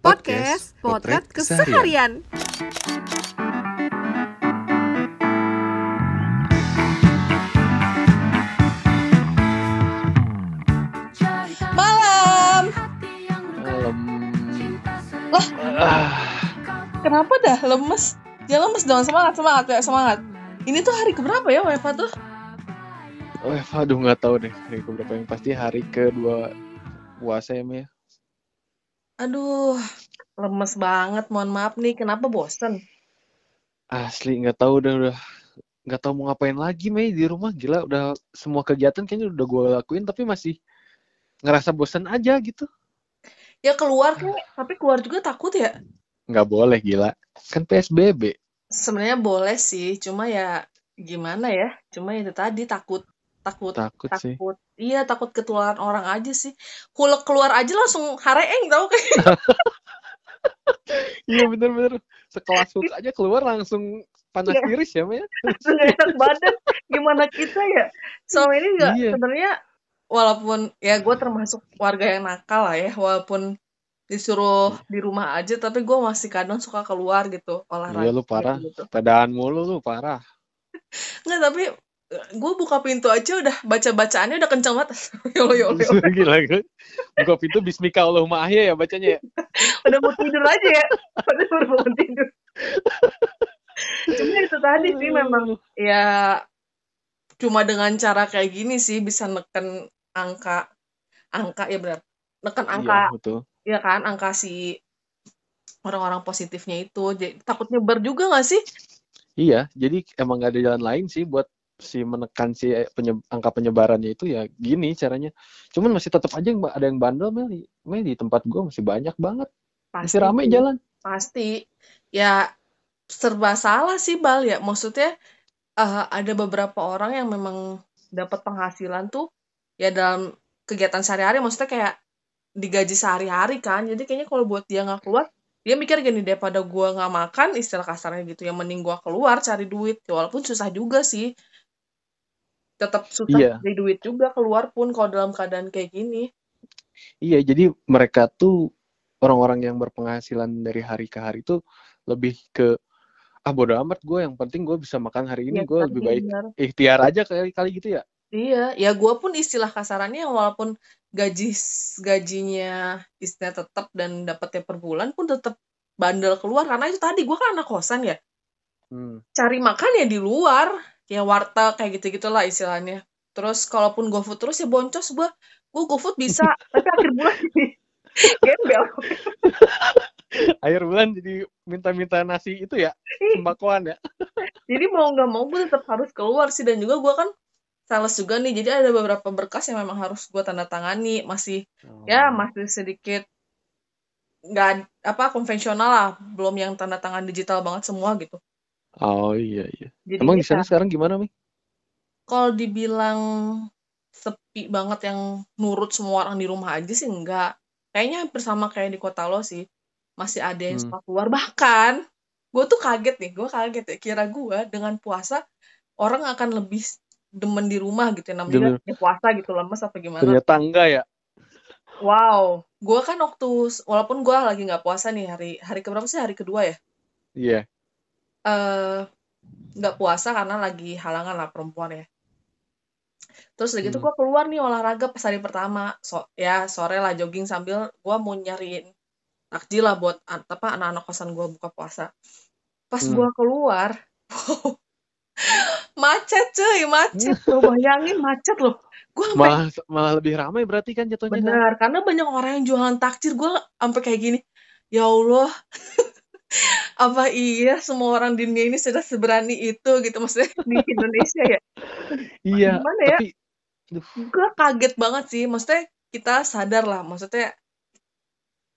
Podcast Potret Keseharian. Malam. Malam. Loh, Ah, kenapa dah lemes? Jangan lemes dong, semangat, semangat, ya semangat. Ini tuh hari keberapa ya WFA tuh? oh, aduh nggak tahu deh hari keberapa yang pasti hari kedua puasa ya Mia. Aduh, lemes banget. Mohon maaf nih, kenapa bosen? Asli nggak tahu udah udah nggak tahu mau ngapain lagi Mei di rumah gila udah semua kegiatan kayaknya udah gue lakuin tapi masih ngerasa bosan aja gitu. Ya keluar kek, tapi keluar juga takut ya. Nggak boleh gila kan PSBB. Sebenarnya boleh sih, cuma ya gimana ya? Cuma itu tadi takut, takut, Takut sih. takut. Iya, takut ketularan orang aja sih. Hulek keluar aja langsung hareeng tau kayak. Iya bener-bener sekelas hook aja keluar langsung panas Iya. tiris ya Mia. langsung gak enak badan gimana kita ya selama ini nggak Iya. sebenarnya walaupun ya gue termasuk warga yang nakal lah ya walaupun disuruh di rumah aja tapi gue masih kadang suka keluar gitu olahraga Iya lu parah. gitu mulu lu parah. nggak tapi gue buka pintu aja udah baca bacaannya udah kenceng banget yolo yolo. Gila gue. Buka pintu Bismika Allahumma ahya ya bacanya ya. udah mau tidur aja ya udah baru bangun tidur cuma itu tadi sih memang ya cuma dengan cara kayak gini sih bisa neken angka angka ya benar neken angka Iya betul. ya kan angka si orang-orang positifnya itu jadi takut nyebar juga nggak sih Iya, jadi emang gak ada jalan lain sih buat si menekan si penye- angka penyebarannya itu ya gini caranya. Cuman masih tetap aja ada yang bandel Mel. Mel di tempat gua masih banyak banget. Masih ramai jalan. pasti ya serba salah sih bal ya maksudnya eh, ada beberapa orang yang memang dapat penghasilan tuh ya dalam kegiatan sehari-hari maksudnya kayak digaji sehari-hari kan jadi kayaknya kalau buat dia nggak keluar dia mikir gini daripada gua nggak makan istilah kasarnya gitu yang mending gua keluar cari duit Ya, walaupun susah juga sih tetap susah Iya. cari duit juga keluar pun kalau dalam keadaan kayak gini Iya, jadi mereka tuh orang-orang yang berpenghasilan dari hari ke hari tuh lebih ke ah bodo amat gue yang penting gue bisa makan hari ini Iya, gue lebih baik benar. ikhtiar aja kali kali gitu ya Iya, ya gue pun istilah kasarannya walaupun gaji gajinya istilah tetap dan dapatnya per bulan pun tetap bandel keluar karena itu tadi gue kan anak kosan ya hmm. cari makan ya di luar ya warteg kayak gitu gitulah istilahnya. Terus kalaupun GoFood terus ya boncos gue gue GoFood bisa tapi akhir bulan jadi gembel. Akhir bulan jadi minta-minta nasi itu ya sembakoan ya. Jadi mau nggak mau gue tetap harus keluar sih. Dan juga gue kan sales juga nih jadi ada beberapa berkas yang memang harus gue tanda tangani. Masih ya masih sedikit nggak apa konvensional lah. Belum yang tanda tangan digital banget semua gitu oh iya iya. Jadi emang di sana sekarang gimana mi? Kalau dibilang sepi banget yang nurut semua orang di rumah aja sih enggak. Kayaknya hampir sama kayak di kota lo sih. Masih ada yang Hmm. suka keluar. Bahkan gue tuh kaget nih gue kaget ya. Kira gue dengan puasa orang akan lebih demen di rumah gitu ya. Namanya ya puasa gitu lemes apa gimana. Ternyata enggak ya? Wow. Gue kan waktu walaupun gue lagi nggak puasa nih hari hari keberapa sih? Hari kedua ya? Iya. eh nggak puasa karena lagi halangan lah perempuan ya. Terus udah gitu Hmm. gue keluar nih olahraga pas hari pertama, so, ya sore lah jogging sambil gue mau nyariin takjil lah buat apa anak-anak kosan gue buka puasa. Pas Hmm. gue keluar, macet cuy, macet. Lo bayangin macet loh. Gue malah malah lebih ramai berarti kan jatuhnya kan? benar karena banyak orang yang jualan takjil gue sampai kayak gini. Ya Allah. apa iya semua orang di dunia ini sudah seberani itu gitu maksudnya. Di Indonesia ya? Iya Gimana ya? tapi gue kaget banget sih maksudnya kita sadar lah maksudnya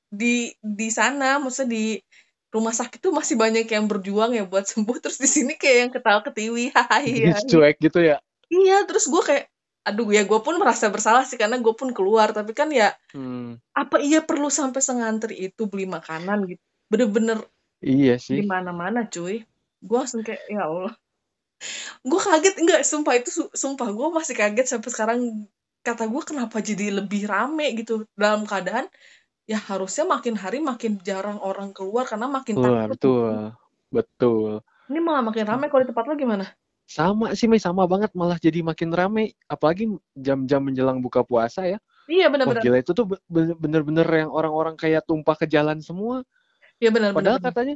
di di sana maksudnya di rumah sakit tuh masih banyak yang berjuang ya buat sembuh terus di sini kayak yang ketawa ketiwi hahaha jadi cuek gitu ya? Iya terus gue kayak aduh ya gue pun merasa bersalah sih karena gue pun keluar tapi kan ya hmm. apa iya perlu sampai sengantri itu beli makanan gitu? Bener-bener iya di sih mana-mana cuy gue langsung kayak ya Allah gue kaget enggak sumpah itu su- sumpah gue masih kaget sampai sekarang kata gue kenapa jadi lebih rame gitu dalam keadaan ya harusnya makin hari makin jarang orang keluar karena makin Wah, takut. betul. Betul. Ini malah makin ramai kalau di tempat lo gimana? Sama sih, Mei, sama banget malah jadi makin rame. Apalagi jam-jam menjelang buka puasa ya. Iya benar-benar. gila itu tuh be- be- bener-bener yang orang-orang kayak tumpah ke jalan semua. Iya benar-benar. Padahal katanya,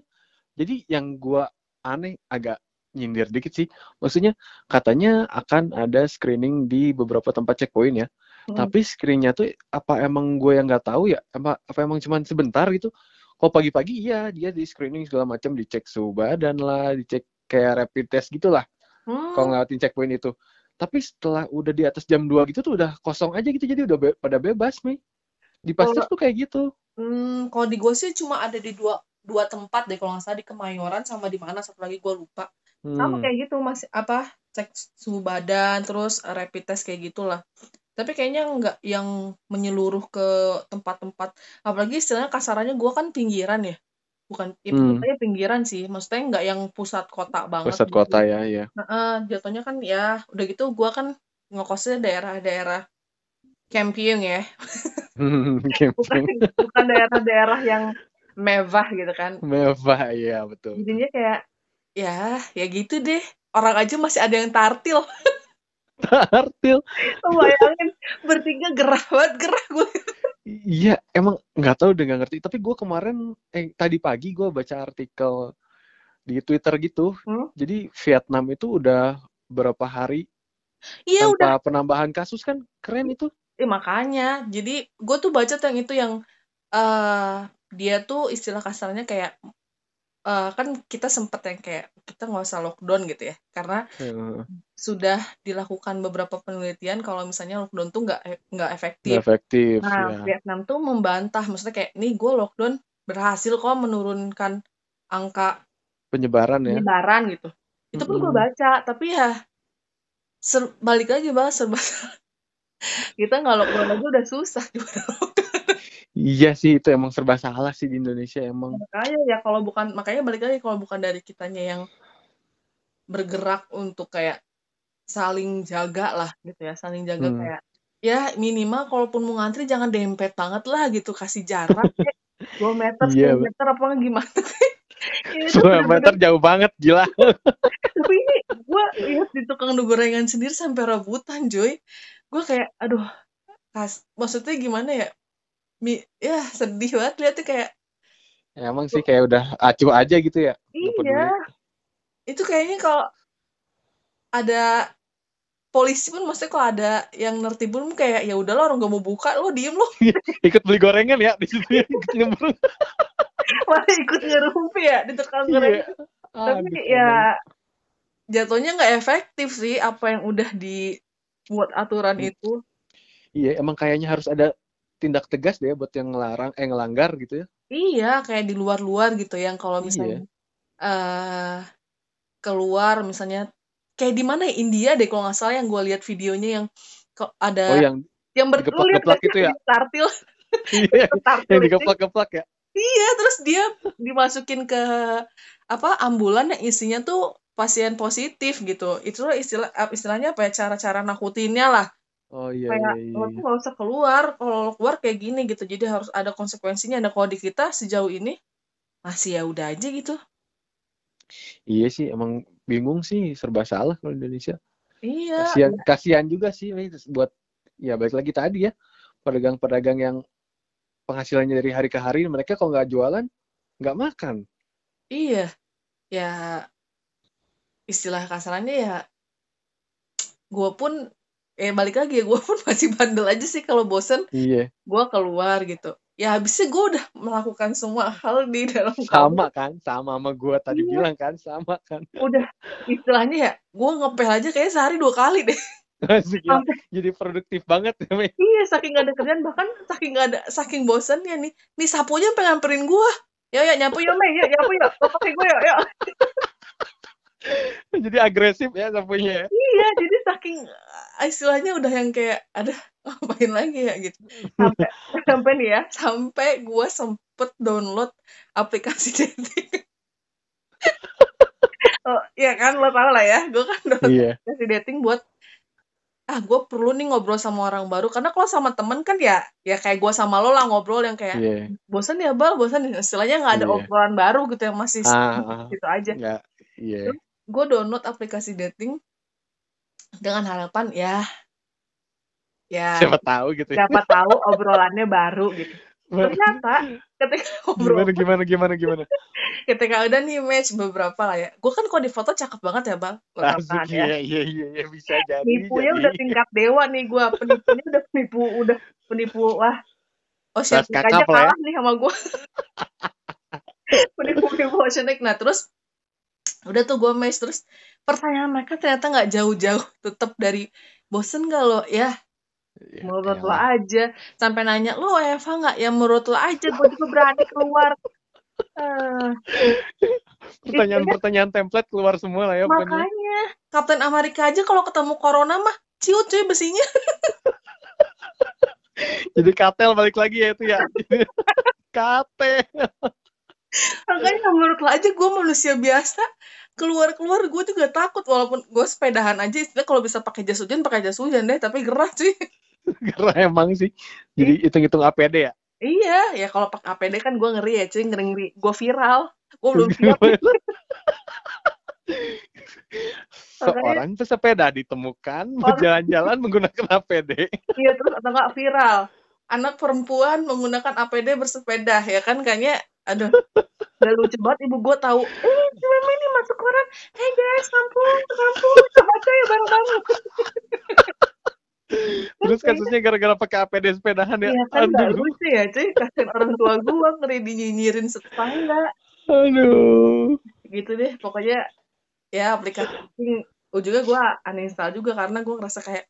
jadi yang gua aneh agak nyindir dikit sih. Maksudnya katanya akan ada screening di beberapa tempat checkpoint ya. Hmm. Tapi screeningnya tuh apa emang gue yang nggak tahu ya? Apa, apa emang cuman sebentar gitu? Kalau pagi-pagi iya dia di screening segala macam, dicek suhu badan lah, dicek kayak rapid test gitulah. Hmm. Kalau ngelewatin checkpoint itu. Tapi setelah udah di atas jam 2 gitu tuh udah kosong aja gitu. Jadi udah be- pada bebas nih. Di pasar tuh kayak gitu. Hmm, kalau di gue sih cuma ada di dua dua tempat deh kalau nggak salah di Kemayoran sama di mana satu lagi gue lupa. Sama Hmm. kayak gitu masih apa cek suhu badan terus uh, rapid test kayak gitulah. Tapi kayaknya nggak yang menyeluruh ke tempat-tempat. Apalagi istilahnya kasarannya gue kan pinggiran ya. Bukan, ya Hmm. pinggiran sih. Maksudnya nggak yang pusat kota banget. Pusat gitu. kota ya, ya. Nah, eh, jatuhnya kan ya udah gitu gue kan ngekosnya daerah-daerah camping ya. Bukan Camping bukan daerah-daerah yang mewah gitu kan. mewah ya betul. jadinya kayak ya ya gitu deh orang aja masih ada yang tartil Tartil. Bayangin bertiga gerah banget gerah gue Iya, emang nggak tahu udah nggak ngerti. Tapi gue kemarin, eh tadi pagi gue baca artikel di Twitter gitu. Hmm? Jadi Vietnam itu udah berapa hari iya udah tanpa penambahan kasus kan keren itu. Eh, makanya jadi gue tuh baca tuh yang itu yang eh dia tuh istilah kasarnya kayak eh kan kita sempet yang kayak kita nggak usah lockdown gitu ya karena Heeh, sudah dilakukan beberapa penelitian kalau misalnya lockdown tuh nggak e- nggak efektif efektif Nah, ya. Vietnam tuh membantah, maksudnya kayak, nih gue lockdown berhasil kok menurunkan angka Penyebaran ya. penyebaran gitu. Itu pun gue Mm-mm. baca, tapi ya ser- balik lagi bang serba kita lockdown aja udah susah gimana Iya sih itu emang serba salah sih di Indonesia emang. makanya ya kalau bukan makanya balik lagi kalau bukan dari kitanya yang bergerak untuk kayak saling jaga lah gitu ya saling jaga Hmm. kayak ya minimal kalaupun mau ngantri jangan dempet banget lah gitu kasih jarak kayak 2 meter Iya, 10 meter apa gimana Dua meter jauh banget gila. tapi ini gue lihat di tukang gorengan sendiri sampai rebutan Joy gue kayak aduh kas maksudnya gimana ya Mi, ya sedih banget lihatnya kayak Ya, emang sih kayak udah acuh aja gitu ya. Iya itu kayaknya kalau ada polisi pun maksudnya kalau ada yang nertib pun kayak ya udahlah orang gak mau buka lo diem lo Ikut beli gorengan ya di situ ya. Ikut nyemplung. malah ikut ngerumpi ya di tukang Iya. gorengan tapi Aduh, ya jatuhnya nggak efektif sih apa yang udah dibuat aturan Hmm. itu Iya, emang kayaknya harus ada tindak tegas deh buat yang ngelarang, eh ngelanggar gitu ya. iya kayak di luar-luar gitu yang kalau Iya. misalnya eh keluar misalnya kayak di mana ya India deh kalau nggak salah yang gue lihat videonya yang kok ada Oh yang yang ber lu lihat digeplak-geplak nggak itu sih ya? tartil Iya, yang digeplak-geplak ya. iya terus dia dimasukin ke apa ambulan yang isinya tuh pasien positif gitu. Itu istilah istilahnya apa ya cara-cara nakutinnya lah. Oh iya kayak iya lo iya. tuh nggak usah keluar kalau lo keluar kayak gini gitu. Jadi harus ada konsekuensinya nah kalau di kita sejauh ini. Masih ya udah aja gitu. Iya sih emang bingung sih serba salah kalau di Indonesia. iya. Kasihan kasihan juga sih buat ya balik lagi tadi ya pedagang-pedagang yang penghasilannya dari hari ke hari mereka kalau nggak jualan nggak makan. iya. Ya istilah kasarannya ya gue pun eh balik lagi ya gue pun masih bandel aja sih kalau bosen Iya, gue keluar gitu ya habisnya gue udah melakukan semua hal di dalam kamar sama kan, sama sama gua tadi Iya. bilang kan, sama kan. udah istilahnya ya gue ngepel aja kayak sehari dua kali deh ya. sampai Jadi produktif banget ya, Mei. iya saking gak ada kerjaan bahkan saking gak ada saking bosannya nih nih sapunya pengen nyamperin gue ya ya nyapu ya Mei ya nyapu ya lo pakai gue ya ya Jadi agresif ya sapunya ya. iya jadi saking eh, istilahnya udah yang kayak ada ngapain lagi ya gitu sampai sampai nih ya sampai gue sempet download aplikasi dating oh iya kan lo tau lah ya gue kan download Iya. aplikasi dating buat ah gue perlu nih ngobrol sama orang baru karena kalau sama temen kan ya ya kayak gue sama lo lah ngobrol yang kayak Iya. bosan ya bal bosan ya istilahnya nggak ada Iya. obrolan baru gitu yang masih Ah, ah. gitu aja Nggak, iya. Gue download aplikasi dating dengan harapan ya ya Siapa tahu gitu ya. siapa tahu obrolannya baru gitu ternyata ketika ngobrol Gimana gimana gimana gimana. ketika udah nih match beberapa lah ya gue kan kalau di foto cakep banget ya bang kan ya iya iya iya iya, bisa jadi. nipunya jadi. udah tingkat dewa nih gue penipunya udah penipu udah penipu wah Oceanic Kelas aja ya. kalah nih sama gue penipu penipu Oceanic nah terus udah tuh gue match terus pertanyaan mereka ternyata nggak jauh-jauh tetap dari bosen gak lo? Ya Ya, menurut lo aja. Sampai nanya lo Eva nggak? Ya menurut lo aja gue juga berani keluar. Eh, Pertanyaan-pertanyaan template keluar semua lah ya pokoknya. makanya Kapten Amerika aja kalau ketemu corona mah ciut cuy besinya. Jadi katel balik lagi ya itu ya. Kate. Makanya menurut lo aja gue manusia biasa keluar keluar gue juga takut walaupun gue sepedahan aja istilah kalau bisa pakai jas hujan pakai jas hujan deh tapi gerah cuy Karena emang sih. Jadi hitung-hitung APD ya. iya ya kalau pakai APD kan gue ngeri ya cuy ngeri ngeri. Gue viral. Gue belum siap. Seorang pesepeda ditemukan berjalan-jalan menggunakan APD. iya terus atau nggak viral. Anak perempuan menggunakan APD bersepeda ya kan? Kayaknya aduh udah lucu banget ibu gue tahu. Eh meme ini masuk koran. Hey guys kampung kampung coba ya bareng bareng Terus kasusnya gara-gara pakai APD sepedahan ya. Iya kan Aduh. lucu ya cuy. Kasihin orang tua gue ngeri dinyinyirin tetangga. Aduh. gitu deh pokoknya ya aplikasi ujungnya gue uninstall juga karena gue ngerasa kayak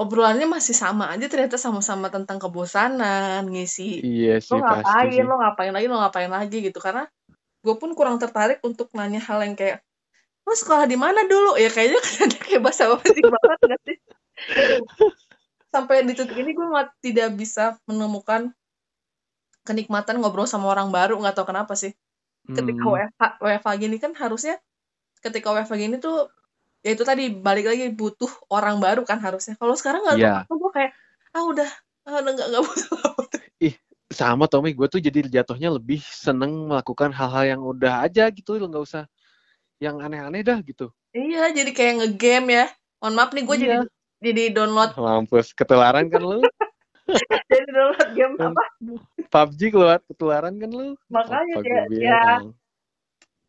obrolannya masih sama aja ternyata sama-sama tentang kebosanan ngisi Iya lo sih pasti ngapain sih. lo ngapain lagi lo ngapain lagi gitu karena gue pun kurang tertarik untuk nanya hal yang kayak lo sekolah di mana dulu ya kayaknya kan kayak bahasa basi banget gak sih sampai di titik ini gue nggak tidak bisa menemukan kenikmatan ngobrol sama orang baru nggak tahu kenapa sih ketika Hmm. WFH, WFH gini kan harusnya ketika WFH gini tuh ya itu tadi balik lagi butuh orang baru kan harusnya kalau sekarang nggak tahu gue kayak ah udah ah, udah nggak nggak butuh Sama Tommy, gue tuh jadi jatuhnya lebih seneng melakukan hal-hal yang udah aja gitu, lo nggak usah yang aneh-aneh dah gitu. iya jadi kayak ngegame ya mohon maaf nih gue jadi Iya. jadi download Mampus, ketularan kan lu. jadi download game apa PUBG keluar ketularan kan lu. makanya Apa ya, gue ya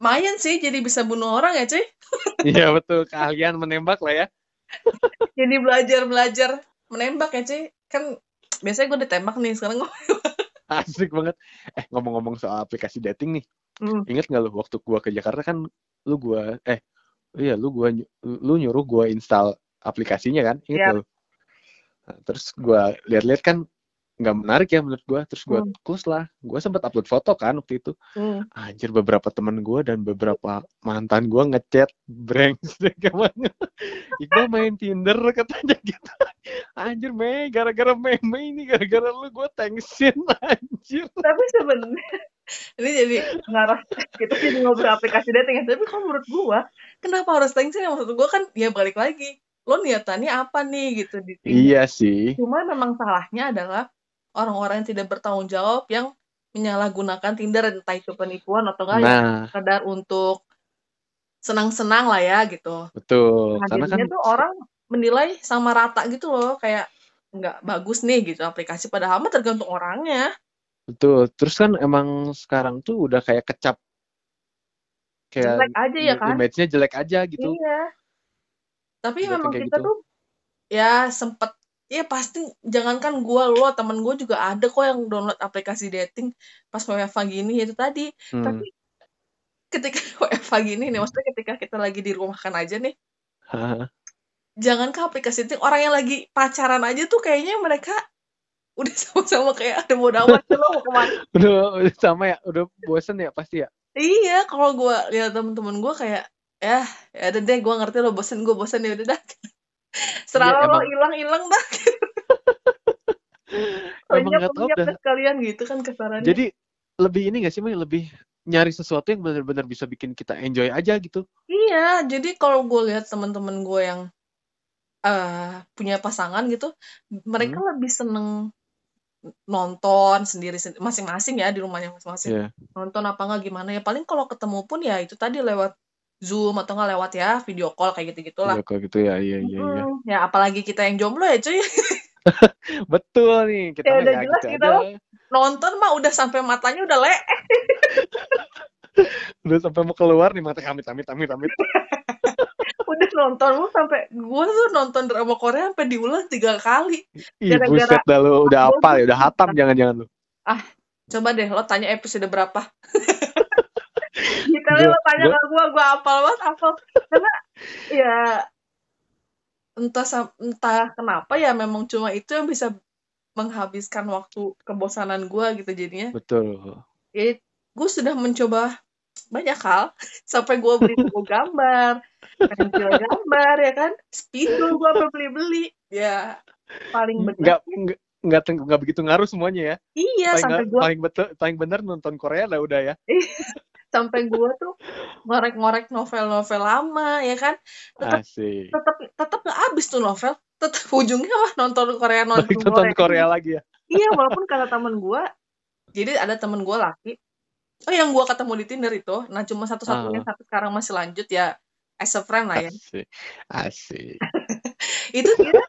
lumayan sih jadi bisa bunuh orang ya cuy Iya betul, keahlian menembak lah ya. jadi belajar belajar menembak ya cuy kan biasanya gue ditembak nih sekarang gue Asik banget. Eh ngomong-ngomong soal aplikasi dating nih, Hmm. inget nggak lu waktu gua ke Jakarta kan lu gua eh iya lu gua ny- lu nyuruh gua install aplikasinya kan? Ingat Iya. nggak lu? Nah, terus gua lihat-lihat kan nggak menarik ya menurut gua, terus gua Hmm. close lah. Gua sempat upload foto kan waktu itu. Hmm. Anjir beberapa temen gua dan beberapa mantan gua ngechat brengsek ke mana. Iqbal main Tinder katanya gitu. Anjir Mei, gara-gara meme ini, gara-gara lu gua tensin anjir. tapi sebenarnya ini jadi ngarah kita jadi ngobrol aplikasi dating ya tapi kalau menurut gua kenapa harus tension maksud gua kan ya balik lagi lo niatannya apa nih gitu di Tinder. Iya sih. cuma memang salahnya adalah orang-orang yang tidak bertanggung jawab yang menyalahgunakan Tinder entah itu penipuan atau enggak ya Nah, sekedar untuk senang-senang lah ya gitu betul. nah Karena kan tuh orang menilai sama rata gitu loh kayak nggak bagus nih gitu aplikasi padahal mah tergantung orangnya betul. Terus kan emang sekarang tuh udah kayak kecap kayak jelek aja ya kan image-nya jelek aja gitu. Iya. Tapi memang kita gitu. tuh ya sempet ya pasti. Jangankan gua lo temen gue juga ada kok yang download aplikasi dating pas WFH gini itu tadi. Hmm. tapi ketika WFH gini nih maksudnya ketika kita lagi di rumah kan aja nih jangan ke aplikasi dating orang yang lagi pacaran aja tuh kayaknya mereka udah sama-sama kayak ada mau tuh lo mau ke mana? Udah, udah sama ya, udah bosen ya pasti ya. iya kalau gua lihat temen-temen gua kayak ya ya udah deh gua ngerti lo bosen gue bosen ya udah dah serah Iya, lo emang- hilang hilang dah Emang nggak tahu dah. dah sekalian gitu kan kesarannya Jadi lebih ini gak sih, Mai? Lebih nyari sesuatu yang benar-benar bisa bikin kita enjoy aja gitu. iya jadi kalau gue lihat teman-teman gue yang eh, punya pasangan gitu, mereka Hmm. lebih seneng nonton sendiri sen masing-masing ya di rumahnya masing-masing. Iya. Nonton apa enggak gimana ya, paling kalau ketemu pun ya itu tadi lewat Zoom atau enggak lewat ya video call kayak gitu-gitulah. Video call gitu ya, iya iya iya. Mhm, ya apalagi kita yang jomblo ya cuy. Betul nih, kita Ya udah ya jelas gitu kita aja. nonton mah udah sampai matanya udah leeh. Udah sampai mau keluar nih mata amit amit amit amit. Udah nonton mah sampai gua tuh nonton drama Korea sampai diulang 3 kali. Ih, Gara-gara buset dah lu, udah hafal ya, udah hatam jangan-jangan lu. Ah, coba deh lo tanya episode berapa. Gua lo tanya gua ke gua, gua hafal banget, hafal. Karena ya entah entah kenapa ya memang cuma itu yang bisa menghabiskan waktu kebosanan gua gitu jadinya. Betul. Ya gua sudah mencoba banyak hal sampai gua beli buku gambar, pensil gambar ya kan, spidol gua sampai beli-beli. Ya paling bener Nggak nggak begitu ngaruh semuanya ya. iya Paling sampai gua paling betul paling bener nonton Korea lah udah ya. Sampai gua tuh ngorek-ngorek novel-novel lama ya kan. Tetap tetap tetap nggak habis tuh novel. Tetap ujungnya mah nonton Korea nonton nonton Korea. Korea lagi ya. Iya, walaupun kata temen gua, jadi ada temen gua laki, oh yang gua ketemu di Tinder itu, nah cuma satu-satunya Ah. sampai sekarang masih lanjut ya as a friend lah ya. Asik. Asik. Itu dia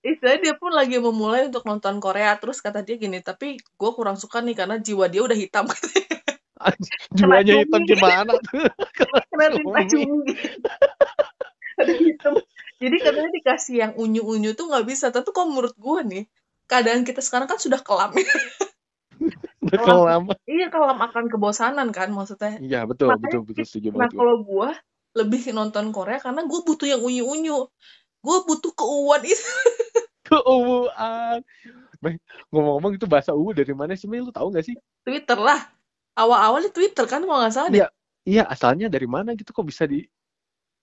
istilahnya dia pun lagi memulai untuk nonton Korea terus kata dia gini, tapi gua kurang suka nih karena jiwa dia udah hitam Jiwanya hitam gimana tuh? kena tinta Cumi. cumi. Udah hitam. Jadi katanya dikasih yang unyu-unyu tuh nggak bisa. Tapi kalau menurut gua nih, keadaan kita sekarang kan sudah kelam. Udah kelam. Iya kelam akan kebosanan kan maksudnya. Iya betul Makanya betul betul setuju nah banget gua. kalau gua lebih nonton Korea karena gua butuh yang unyu-unyu. Gua butuh keuuan itu. Keuuan. Ngomong-ngomong itu bahasa UU dari mana sih Mei? Lu tahu nggak sih? Twitter lah. Awal-awalnya Twitter kan kalau nggak salah deh. Iya, iya asalnya dari mana gitu kok bisa di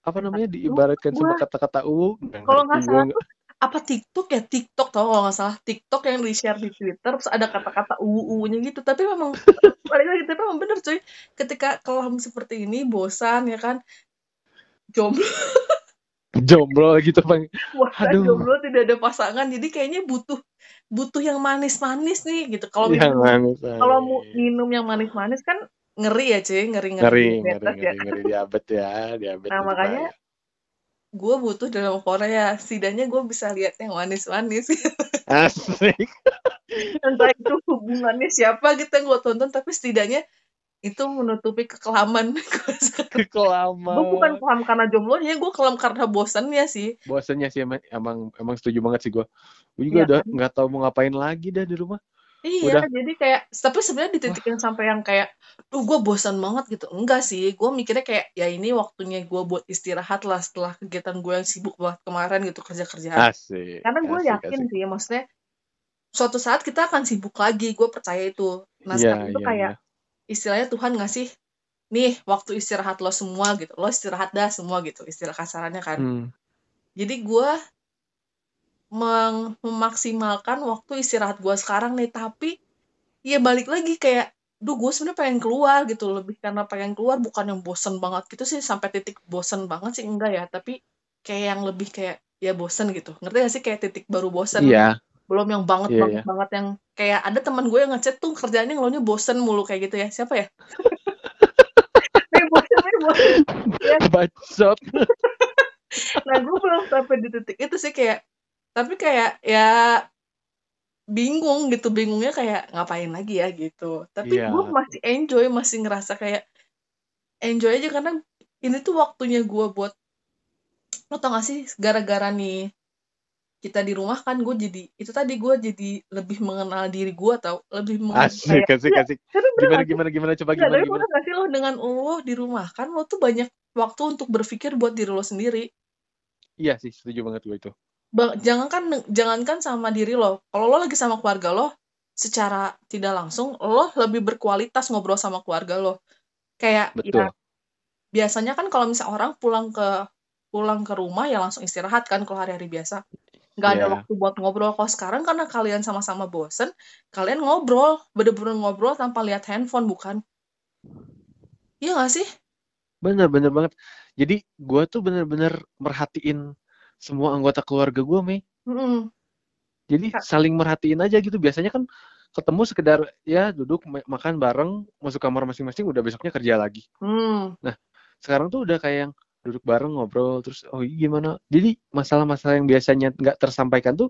apa namanya diibaratkan sama kata-kata UU? Nggak kalau nggak salah apa TikTok ya TikTok tau kalau nggak salah. TikTok yang di share di Twitter terus ada kata-kata uu-nya gitu. Tapi memang balik lagi tapi memang bener cuy. Ketika kelam seperti ini bosan ya kan? Jomblo. Jomblo gitu bang. bosan Aduh, jomblo tidak ada pasangan. Jadi kayaknya butuh butuh yang manis-manis nih gitu. Kalau yang minum kalau mau minum yang manis-manis kan ngeri ya cuy ngeri ngeri Ngeri, ngeri, diabetes ya. ngeri, ngeri. Diabetes ya, diabetes nah makanya gue butuh dalam Korea setidaknya gue bisa lihat yang manis-manis. Asik, entah itu hubungannya siapa gitu yang gue tonton tapi setidaknya itu menutupi kekelaman gue kelamaan. Gue bukan kelam karena jomblonya, gue kelam karena bosannya sih. Bosannya sih emang, emang emang setuju banget sih gua. Gue juga Iya udah kan? nggak tahu mau ngapain lagi dah di rumah. Iya, Udah, jadi kayak tapi sebenarnya di titik yang sampai yang kayak, duh gue bosan banget gitu. Enggak sih, gue mikirnya kayak ya ini waktunya gue buat istirahat lah setelah kegiatan gue yang sibuk banget kemarin gitu kerja-kerjaan. asik, Karena gue asik, yakin asik. sih, maksudnya suatu saat kita akan sibuk lagi, gue percaya itu. Nah Iya, sekarang itu iya, kayak iya. Istilahnya Tuhan ngasih nih waktu istirahat lo semua gitu, lo istirahat dah semua gitu, istilah kasarannya kan. Hmm. Jadi gue meng- memaksimalkan waktu istirahat gue sekarang nih, tapi ya balik lagi kayak, duh gue sebenarnya pengen keluar gitu, lebih karena pengen keluar bukan yang bosen banget gitu sih, sampai titik bosen banget sih enggak ya, tapi kayak yang lebih kayak ya bosen gitu, ngerti gak sih? Kayak titik baru bosen, Iya, belum yang banget iya, banget iya. banget yang kayak ada teman gue yang ngechat tuh kerjaannya ngeluhnya bosen mulu kayak gitu ya, siapa ya? Nih bosen, nih bosen. Ya, Bacot. nah gue belum sampai di titik itu sih kayak tapi kayak ya bingung gitu bingungnya kayak ngapain lagi ya gitu tapi Iya. gue masih enjoy masih ngerasa kayak enjoy aja karena ini tuh waktunya gue buat lo tau gak sih gara-gara nih kita di rumah kan gue jadi itu tadi gue jadi lebih mengenal diri gue tau lebih mengenal Asik, kayak asik, asik. Gimana, gimana, gimana? Coba gimana, tapi gimana? gak sih lo dengan lo di rumah kan lo tuh banyak waktu untuk berpikir buat diri lo sendiri Iya sih, setuju banget gue itu. Bang, jangankan jangankan sama diri lo. Kalau lo lagi sama keluarga lo, secara tidak langsung lo lebih berkualitas ngobrol sama keluarga lo. Kayak ya Betul. biasanya kan kalau misal orang pulang ke pulang ke rumah ya langsung istirahat kan kalau hari-hari biasa. Nggak ada Iya. waktu buat ngobrol. Kalau sekarang karena kalian sama-sama bosen, kalian ngobrol, bener-bener ngobrol tanpa lihat handphone bukan? Iya gak sih? Bener, bener banget. Jadi gue tuh bener-bener merhatiin semua anggota keluarga gue Mei Mm-mm. jadi Kak. saling merhatiin aja gitu biasanya kan ketemu sekedar ya duduk ma- makan bareng masuk kamar masing-masing udah besoknya kerja lagi Hmm. sekarang tuh udah kayak yang duduk bareng ngobrol terus oh iya gimana? Jadi masalah-masalah yang biasanya nggak tersampaikan tuh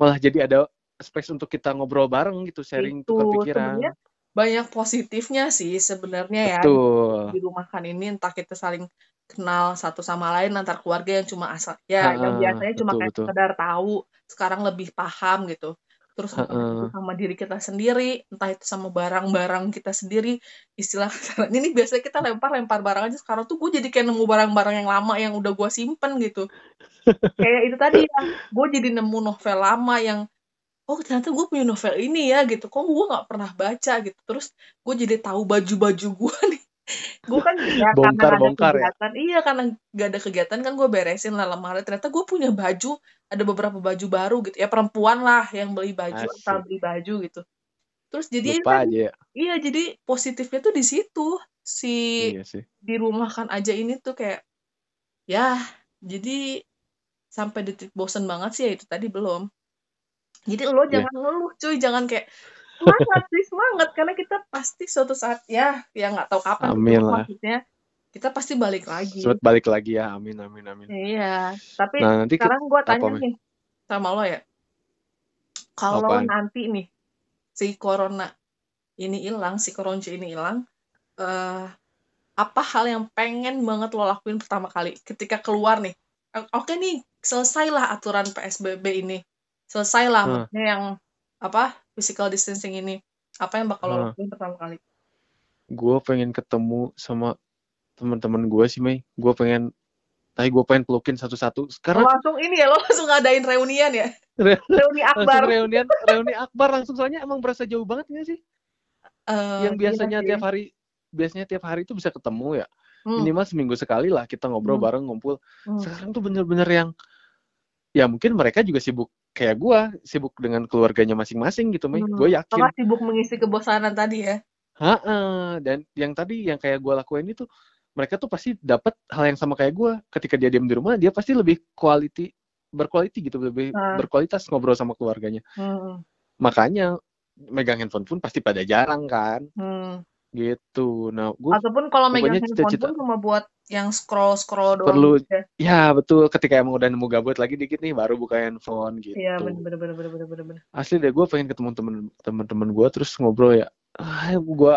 malah jadi ada space untuk kita ngobrol bareng gitu sharing Itu tukar pikiran. banyak positifnya sih sebenarnya ya betul di rumah kan ini entah kita saling kenal satu sama lain antar keluarga yang cuma asal ya yang Ha-ha, biasanya cuma betul, kayak betul. sekedar tahu sekarang lebih paham gitu terus Ha-ha. itu sama diri kita sendiri entah itu sama barang-barang kita sendiri. Istilah kasarnya ini biasanya kita lempar-lempar barang aja. Sekarang tuh gue jadi kayak nemu barang-barang yang lama yang udah gue simpen gitu. Kayak itu tadi ya gue jadi nemu novel lama yang oh ternyata gue punya novel ini ya gitu. Kok gue nggak pernah baca? gitu. Terus gue jadi tahu baju-baju gue nih gue kan ya karena nggak ada ya? kegiatan. Iya karena gak ada kegiatan kan gue beresin lah lemari ternyata gue punya baju ada beberapa baju baru gitu. Ya perempuan lah yang beli baju Asik. asal beli baju gitu. Terus jadi lupa kan, aja ya. iya jadi positifnya tuh di situ. Si iya sih. rumah kan aja ini tuh kayak ya jadi sampai detik bosen banget sih ya itu tadi belum. Jadi lo Iya. jangan ngeluh cuy. Jangan kayak semangat sih semangat. Karena kita pasti suatu saat ya ya nggak tahu kapan Amin gitu, lah. maksudnya kita pasti balik lagi. Sempet balik lagi ya amin amin amin. Iya. Tapi nah nanti sekarang gue tanya apa, nih sama lo ya. Kalau nanti nih si corona ini hilang si koronce ini hilang eh apa hal yang pengen banget lo lakuin pertama kali ketika keluar nih? Oke nih selesailah aturan PSBB ini. Selesailah Hmm. yang apa physical distancing ini apa yang bakal lo lakuin pertama kali? Gue pengen ketemu sama teman-teman gue sih Mei. Gue pengen tapi gue pengen pelukin satu-satu. Lo karena langsung ini ya lo langsung ngadain reunian ya? Re- reuni langsung akbar. reunian reuni akbar langsung. Soalnya emang berasa jauh banget gak sih? Eh, yang iya biasanya tiap hari biasanya tiap hari itu bisa ketemu ya. Hmm, minimal seminggu sekali lah kita ngobrol Hmm. bareng ngumpul. Hmm. sekarang tuh bener-bener yang ya mungkin mereka juga sibuk kayak gue sibuk dengan keluarganya masing-masing gitu Mei Hmm. gue yakin kan sibuk mengisi kebosanan tadi ya Ha-ha. dan yang tadi yang kayak gue lakuin itu mereka tuh pasti dapat hal yang sama kayak gue ketika dia diam di rumah dia pasti lebih quality berquality gitu lebih Ah. berkualitas ngobrol sama keluarganya Hmm, makanya megang handphone pun pasti pada jarang kan hmm. Gitu. Nah gue Ataupun kalau megang handphone cita-cita- pun cuma buat yang scroll scroll doang. Perlu- gitu ya. ya betul. Ketika emang udah nemu gabut lagi dikit nih baru buka handphone gitu. Iya bener bener bener bener bener. Bener. asli deh gue pengen ketemu temen temen-temen gue terus ngobrol ya. Ah gue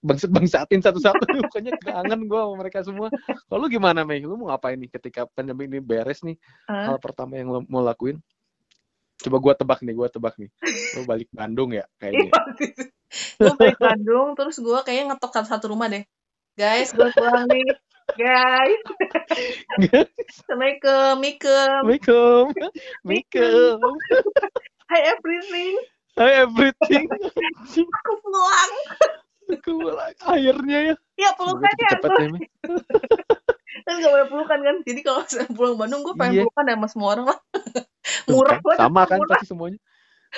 bangsat bangsatin satu-satu pokoknya kangen gue sama mereka semua. Kalau gimana Mei? Lu mau ngapain nih ketika pandemi ini beres nih? Hah? hal pertama yang lo mau lakuin? Coba gue tebak nih gue tebak nih. Lu balik Bandung ya kayaknya gue balik Bandung terus gue kayaknya ngetok satu satu rumah deh. Guys, gue pulang nih. Guys, Assalamualaikum, Mikem. Assalamualaikum Assalamualaikum Hi everything, Hi everything aku pulang. Aku bilang, akhirnya ya Ya pelukan ya, ya kan gak boleh pelukan kan. Jadi kalau pulang Bandung, gue pengen Iya. pelukan sama semua orang lah. Tuh Murah kan, banget. sama kan murah. pasti semuanya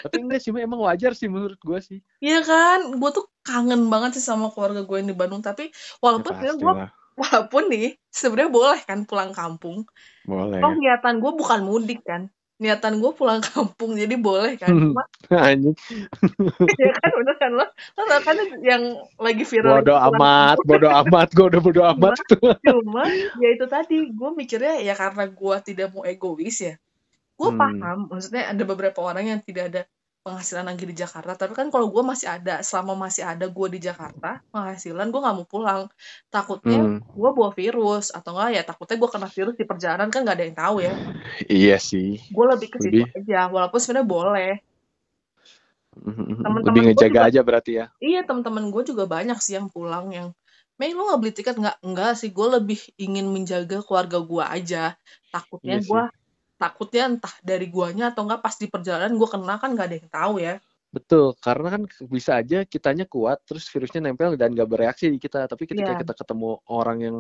tapi enggak sih emang wajar sih menurut gue sih. Iya kan, gue tuh kangen banget sih sama keluarga gue yang di Bandung. Tapi ya, walaupun sebenarnya gue walaupun nih sebenarnya boleh kan pulang kampung? Boleh. Oh niatan gue bukan mudik kan? Niatan gue pulang kampung jadi boleh kan? Hmm. cuma anjing. Ya kan? Bener kan lo? Lo tau kan yang lagi viral bodo itu pulang amat bodo amat. Gue udah bodo amat. tuh kampung. cuma ya itu tadi gue mikirnya ya karena gue tidak mau egois ya gue Hmm. paham maksudnya ada beberapa orang yang tidak ada penghasilan lagi di Jakarta tapi kan kalau gue masih ada selama masih ada gue di Jakarta penghasilan gue nggak mau pulang. Takutnya Hmm, gue bawa virus atau enggak ya takutnya gue kena virus di perjalanan kan nggak ada yang tahu ya. Iya sih. Gue lebih ke situ aja walaupun sebenarnya boleh. Temen-temen lebih ngejaga juga- aja berarti ya? Iya teman-teman gue juga banyak sih yang pulang yang Mei lo nggak beli tiket? Nggak enggak sih. Gue lebih ingin menjaga keluarga gue aja. Takutnya Iya gue takutnya entah dari guanya atau enggak pas di perjalanan gue kena kan nggak ada yang tahu ya. Betul karena kan bisa aja kitanya kuat terus virusnya nempel dan gak bereaksi di kita. Tapi ketika Iya. kita ketemu orang yang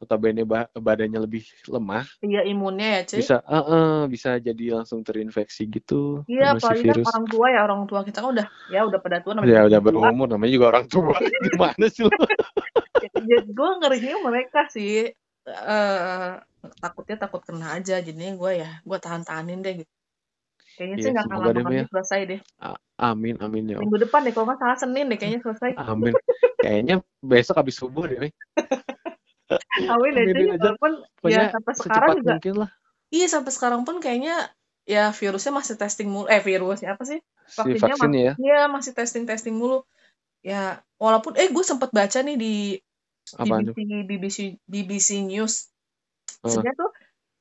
notabene ba- badannya lebih lemah iya imunnya ya cuy bisa eh, eh, bisa jadi langsung terinfeksi gitu iya apalagi kan virus. orang tua ya orang tua kita kan udah ya udah pada tua ya udah berumur namanya juga orang tua. Gimana sih lo jadi gue ngerinya mereka sih eh takutnya takut kena aja jadinya gue ya gue tahan-tahanin deh gitu. Kayaknya sih Iya, nggak akan semoga deh, lama ya. selesai deh. A- Amin, amin ya. Minggu depan deh kalau nggak salah Senin deh kayaknya selesai. Amin. Kayaknya besok habis subuh deh. Amin deh cuy. Aminin aja. Walaupun ya sampai sekarang juga mungkin lah iya sampai sekarang pun kayaknya ya virusnya masih testing mulu. Eh virusnya apa sih? si Vaksinnya vaksin masih ya. iya masih testing-testing mulu. Ya walaupun eh gue sempat baca nih di Tuh? BBC BBC BBC News. Sebenarnya tuh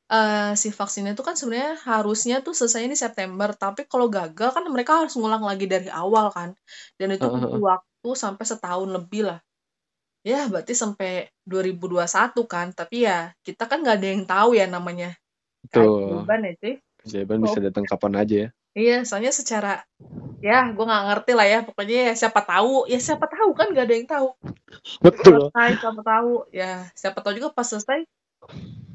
eh, si vaksinnya tuh kan sebenarnya harusnya tuh selesai di September tapi kalau gagal kan mereka harus ngulang lagi dari awal kan. Dan itu butuh waktu sampai setahun lebih lah. Ya berarti sampai 2021 kan tapi ya kita kan nggak ada yang tahu ya namanya. Tuh, keajaiban ya cuy keajaiban bisa datang kapan aja ya. Iya soalnya secara ya gue nggak ngerti lah ya pokoknya ya siapa tahu ya siapa tahu kan nggak ada yang tahu Betul. selesai siapa tahu ya siapa tahu juga pas selesai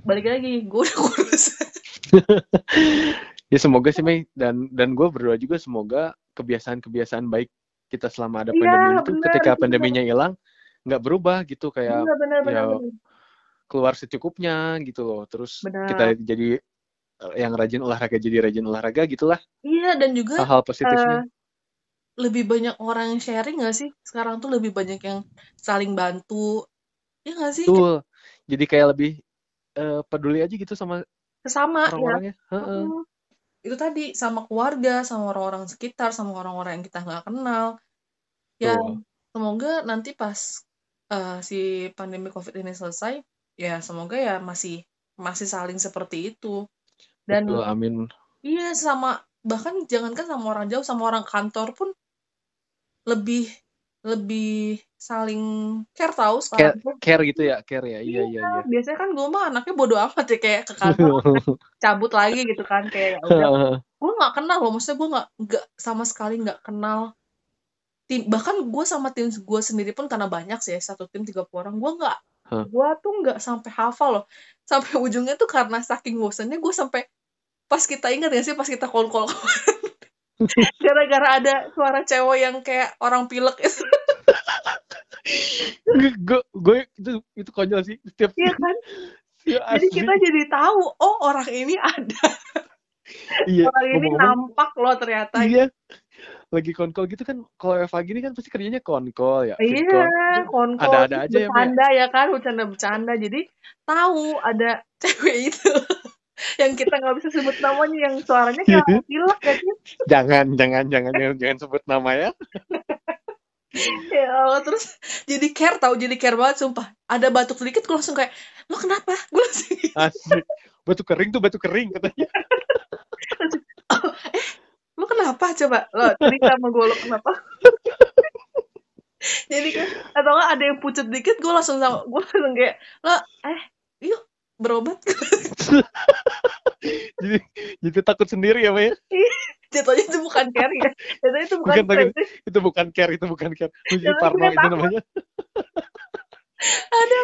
balik lagi gue udah kurus Ya semoga sih Mei dan dan gue berdoa juga semoga kebiasaan-kebiasaan baik kita selama ada Iya, pandemi itu benar, ketika pandeminya hilang nggak berubah gitu kayak bener bener bener ya, bener. keluar secukupnya gitu loh. Terus Benar. kita jadi yang rajin olahraga jadi rajin olahraga gitulah iya dan juga hal-hal positifnya. eh, lebih banyak orang sharing gak sih sekarang tuh lebih banyak yang saling bantu ya gak sih Betul. Jadi kayak lebih eh, peduli aja gitu sama sesama ya orang-orangnya. Heeh. Mm. itu tadi sama keluarga sama orang-orang sekitar sama orang-orang yang kita nggak kenal ya semoga nanti pas eh, si pandemi covid ini selesai ya semoga ya masih masih saling seperti itu dan Betul, amin. iya sama bahkan jangankan sama orang jauh sama orang kantor pun lebih lebih saling care tahu Care, sekarang tuh care gitu ya, care ya. Iya, iya, iya. biasanya kan gue mah anaknya bodo amat ya kayak ke kantor cabut lagi gitu kan kayak ya udah gue nggak kenal loh maksudnya gue nggak nggak sama sekali nggak kenal tim bahkan gue sama tim gue sendiri pun karena banyak sih satu tim 30 orang gue nggak Hah. gue tuh nggak sampai hafal loh. Sampai ujungnya tuh karena saking bosannya gue sampai pas kita ingat gak sih pas kita call call gara-gara ada suara cewek yang kayak orang pilek itu. Gue gue itu itu konyol sih. Setiap Iya kan? Iya, jadi asli. kita jadi tahu oh orang ini ada. Iya orang ini nampak loh ternyata. Iya lagi konkol gitu kan kalau Eva gini kan pasti kerjanya konkol ya. Iya, konkol ada-ada aja ya, Mbak, ya? bercanda ya kan, bercanda-bercanda. Jadi tahu ada cewek itu yang kita nggak bisa sebut namanya, yang suaranya kayak orang pilek ya sih. jangan jangan jangan jangan, jangan sebut nama ya Ya Allah, terus jadi care tahu, jadi care banget sumpah. Ada batuk sedikit, gue langsung kayak, lo kenapa? Gue langsung, asli batu kering tuh batu kering katanya lo kenapa? Coba lo cerita sama gue lo kenapa? jadi kan, atau nggak ada yang pucat dikit, gue langsung sama, gue langsung kayak, lo, eh, yuk berobat. jadi jadi takut sendiri ya Mbak ya Jatuhnya itu bukan care ya, jatuhnya itu bukan Bukan care. itu bukan care itu bukan care uji parno itu namanya Ada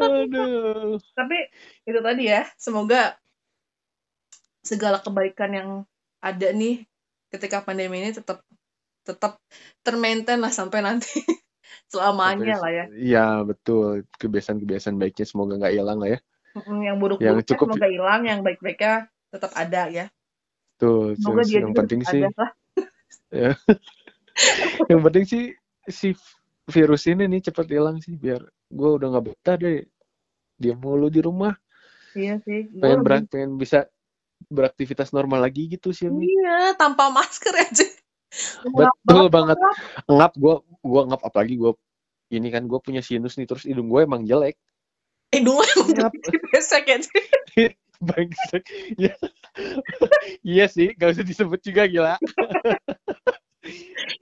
aduh Tapi itu tadi ya, semoga segala kebaikan yang ada nih ketika pandemi ini tetap tetap termaintain lah sampai nanti selamanya lah ya. Iya betul kebiasaan-kebiasaan baiknya semoga nggak hilang lah ya. Yang buruk Yang buruknya cukup- semoga hilang, yang baik-baiknya tetap ada ya. Tuh Semoga terus dia yang penting sih, lah. yang penting sih si virus ini nih cepat hilang sih biar gue udah nggak betah deh dia mulu di rumah Iya sih. Pengen berak pengen bisa beraktivitas normal lagi gitu sih. Iya, tanpa masker aja. betul banget ngap gue gue ngap apalagi gue ini kan gue punya sinus nih terus hidung gue emang jelek Hidung lo emang Ngap. jadi besek ya. Bangsat. Iya. iya sih, gak usah disebut juga gila.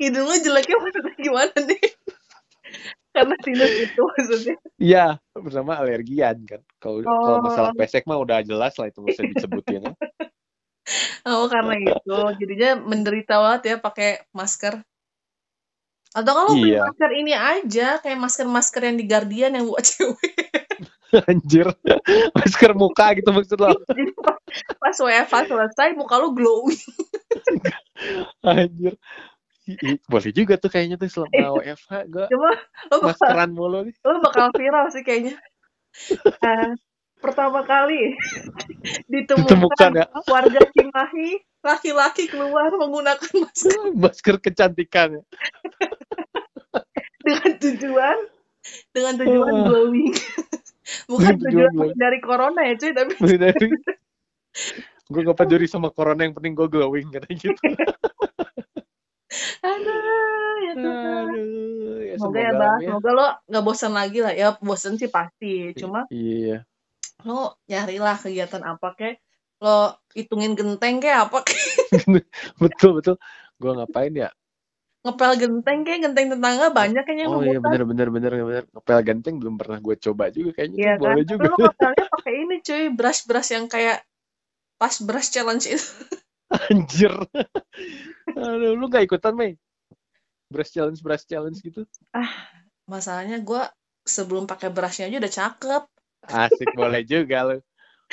Hidung lo jeleknya maksudnya gimana nih? Karena sinus itu maksudnya. Iya, bersama alergian kan. Kalau kalau Oh. masalah pesek mah udah jelas lah itu nggak usah disebutin. Oh, karena itu. Jadinya menderita banget ya pakai masker. Atau kalau beli Iya. masker ini aja, kayak masker-masker yang di Guardian yang buat cewek. Anjir, masker muka gitu maksud lo. Pas, pas WFH selesai, muka lu glowing. Anjir. Boleh juga tuh kayaknya tuh selama WFH gue Cuma lo bakal, maskeran mulu nih. lo bakal viral sih kayaknya. Pertama kali ditemukan, Ditemukan ya. warga Cimahi laki-laki keluar menggunakan masker Masker kecantikan. dengan tujuan dengan tujuan Ah. glowing bukan tujuan dari corona ya cuy tapi Dari gue gak peduli sama corona yang penting gue glowing katanya gitu. aduh ya Tuhan. Aduh, ya semoga ya bah semoga lo nggak bosan lagi lah ya bosan sih pasti cuma Iya. Lo nyarilah kegiatan apa kek lo hitungin genteng kayak apa kek betul betul. Gue ngapain ya? ngepel genteng kayak genteng tetangga banyak kayaknya Oh iya bener bener bener bener. Ngepel ganteng belum pernah gue coba juga kayaknya Iya kan boleh juga. lo ngepelnya pakai ini cuy brush brush yang kayak pas brush challenge itu Anjir. Aduh, lu gak ikutan, Mei? Brush challenge, brush challenge gitu? masalahnya gue sebelum pakai brushnya aja udah cakep Asik, boleh juga lu.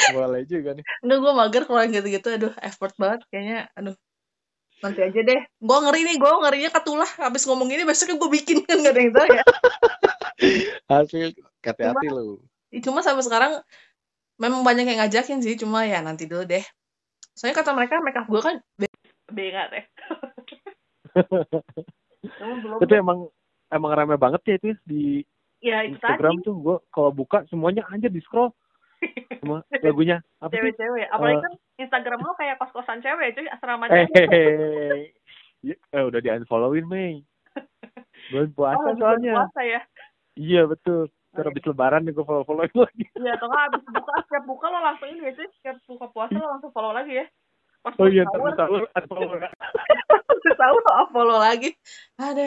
Boleh juga nih. Enggak, gue mager kalau yang gitu-gitu. Aduh, effort banget kayaknya. Aduh, nanti aja deh. Gue ngeri nih, gue ngerinya ketulah. Habis ngomong gini, besoknya gue bikin kan gak ada yang tahu ya. Asik, hati-hati lu. Cuma sampai sekarang memang banyak yang ngajakin sih. Cuma ya nanti dulu deh. Soalnya kata mereka, make up gue kan be- bega deh. Cuma belum. Tapi emang emang rame banget ya itu ya di Ya itu Instagram tadi, tuh gue kalau buka semuanya anjir di scroll sama lagunya apa cewek-cewek. Apalagi Eh. kan Instagram lo kayak kos-kosan cewek cuy, asrama Eh. Ya, eh, udah di unfollowin Mei. Bulan Oh, puasa lagi soalnya. berpuasa ya. Iya betul. Ntar habis lebaran nih gue follow followin lagi. Iya, atau nggak habis buka, setiap buka lo langsung ini ya cuy. Setiap buka puasa lo langsung follow lagi ya. Pas Oh iya, sahur, ntar sahur unfollow. Terus tahu lo follow lagi. Ada.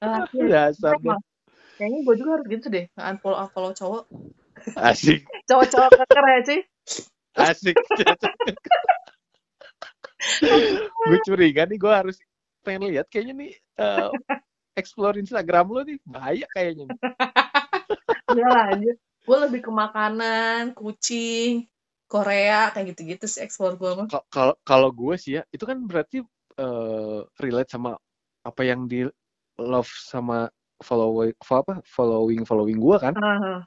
Ah, iya. Kayaknya gue juga harus gitu deh. Unfollow unfollow cowok. Asik, Cowok-cowok keker ya cuy. asik. gue curiga nih gue harus pengen lihat kayaknya nih eh, explore Instagram lo nih bahaya kayaknya. Enggak lah aja. Gue lebih ke makanan, kucing, Korea kayak gitu-gitu sih explore gue mah. Ka- Kalau kalau gue sih ya itu kan berarti eh, relate sama apa yang di love sama follow apa following following gue kan. Ah,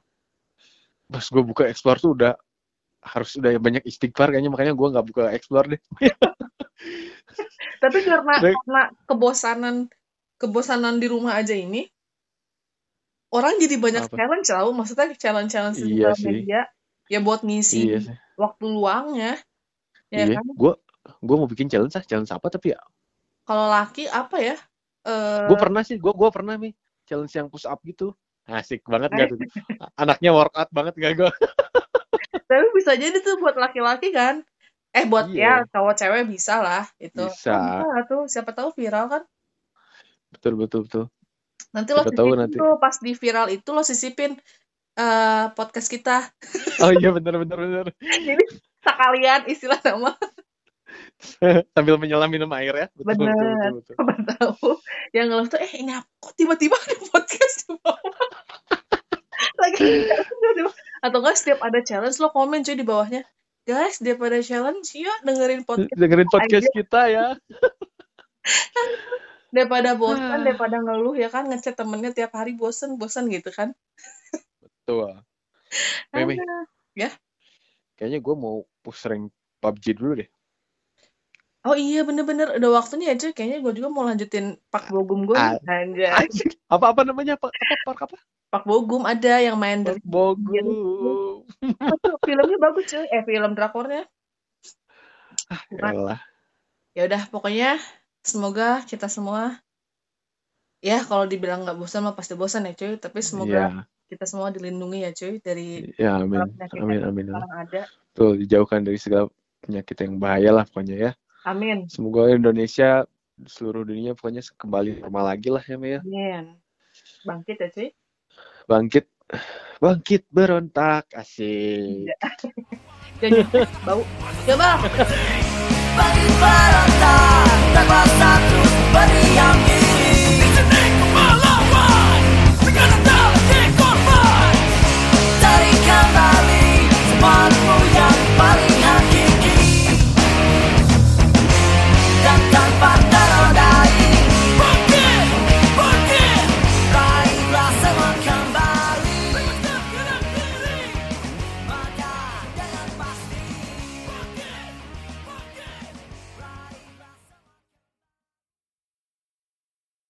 Pas gue buka explore tuh udah harus udah banyak istighfar kayaknya makanya gue nggak buka explore deh. Tapi karena Baik. karena kebosanan kebosanan di rumah aja ini orang jadi banyak Apa? challenge tau maksudnya challenge challenge di Iya sosial media ya buat ngisi Iya sih. waktu luangnya ya iya. kan Gue gue mau bikin challenge ah challenge apa tapi ya kalau laki apa ya eh gue pernah sih gue gue pernah nih challenge yang push up gitu. Asik banget gak tuh? Anaknya workout banget gak gue tapi bisa jadi tuh buat laki-laki kan? Eh buat Iya. ya cowok cewek bisa lah itu Bisa. Oh, bisa tuh? Siapa tahu viral kan? Betul betul betul. Nanti lo Siapa tahu sisipin nanti. tuh pas di viral itu lo sisipin eh podcast kita. Oh iya bener bener bener. Jadi sekalian istilah nama sambil menyelam minum air ya. Betul betul, Bener. betul, betul. siapa tahu. Yang ngeluh tuh eh ini kok tiba-tiba ada podcast di bawah. Lagi atau enggak setiap ada challenge lo komen cuy di bawahnya. Guys daripada challenge yuk dengerin podcast dengerin podcast kita ya. Daripada bosan daripada ngeluh ya kan? Ngechat temennya tiap hari bosen bosen gitu kan? Tuh Meme Aduh. kayaknya gue mau push rank PUBG dulu deh oh iya bener-bener. Udah waktunya ya cuy kayaknya gue juga mau lanjutin Pak Bogum gue Ah. anjay. apa apa namanya? Apa apa park apa? Pak Bogum ada yang main dari Bogum. Filmnya bagus cuy. Eh film drakornya. Bukan. Elah. ya udah pokoknya semoga kita semua ya kalau dibilang nggak bosan mah pasti bosan ya cuy. Tapi semoga ya kita semua dilindungi ya cuy dari ya amin. amin amin. sekarang ada. Tuh dijauhkan dari segala penyakit yang bahaya lah pokoknya ya amin. Semoga Indonesia seluruh dunia pokoknya kembali normal lagi lah ya Mei ya. Amin. Bangkit ya cuy? Bangkit. Bangkit berontak asik. Jadi bau. Ya bang Bagi berontak Tak kuasa terus beriang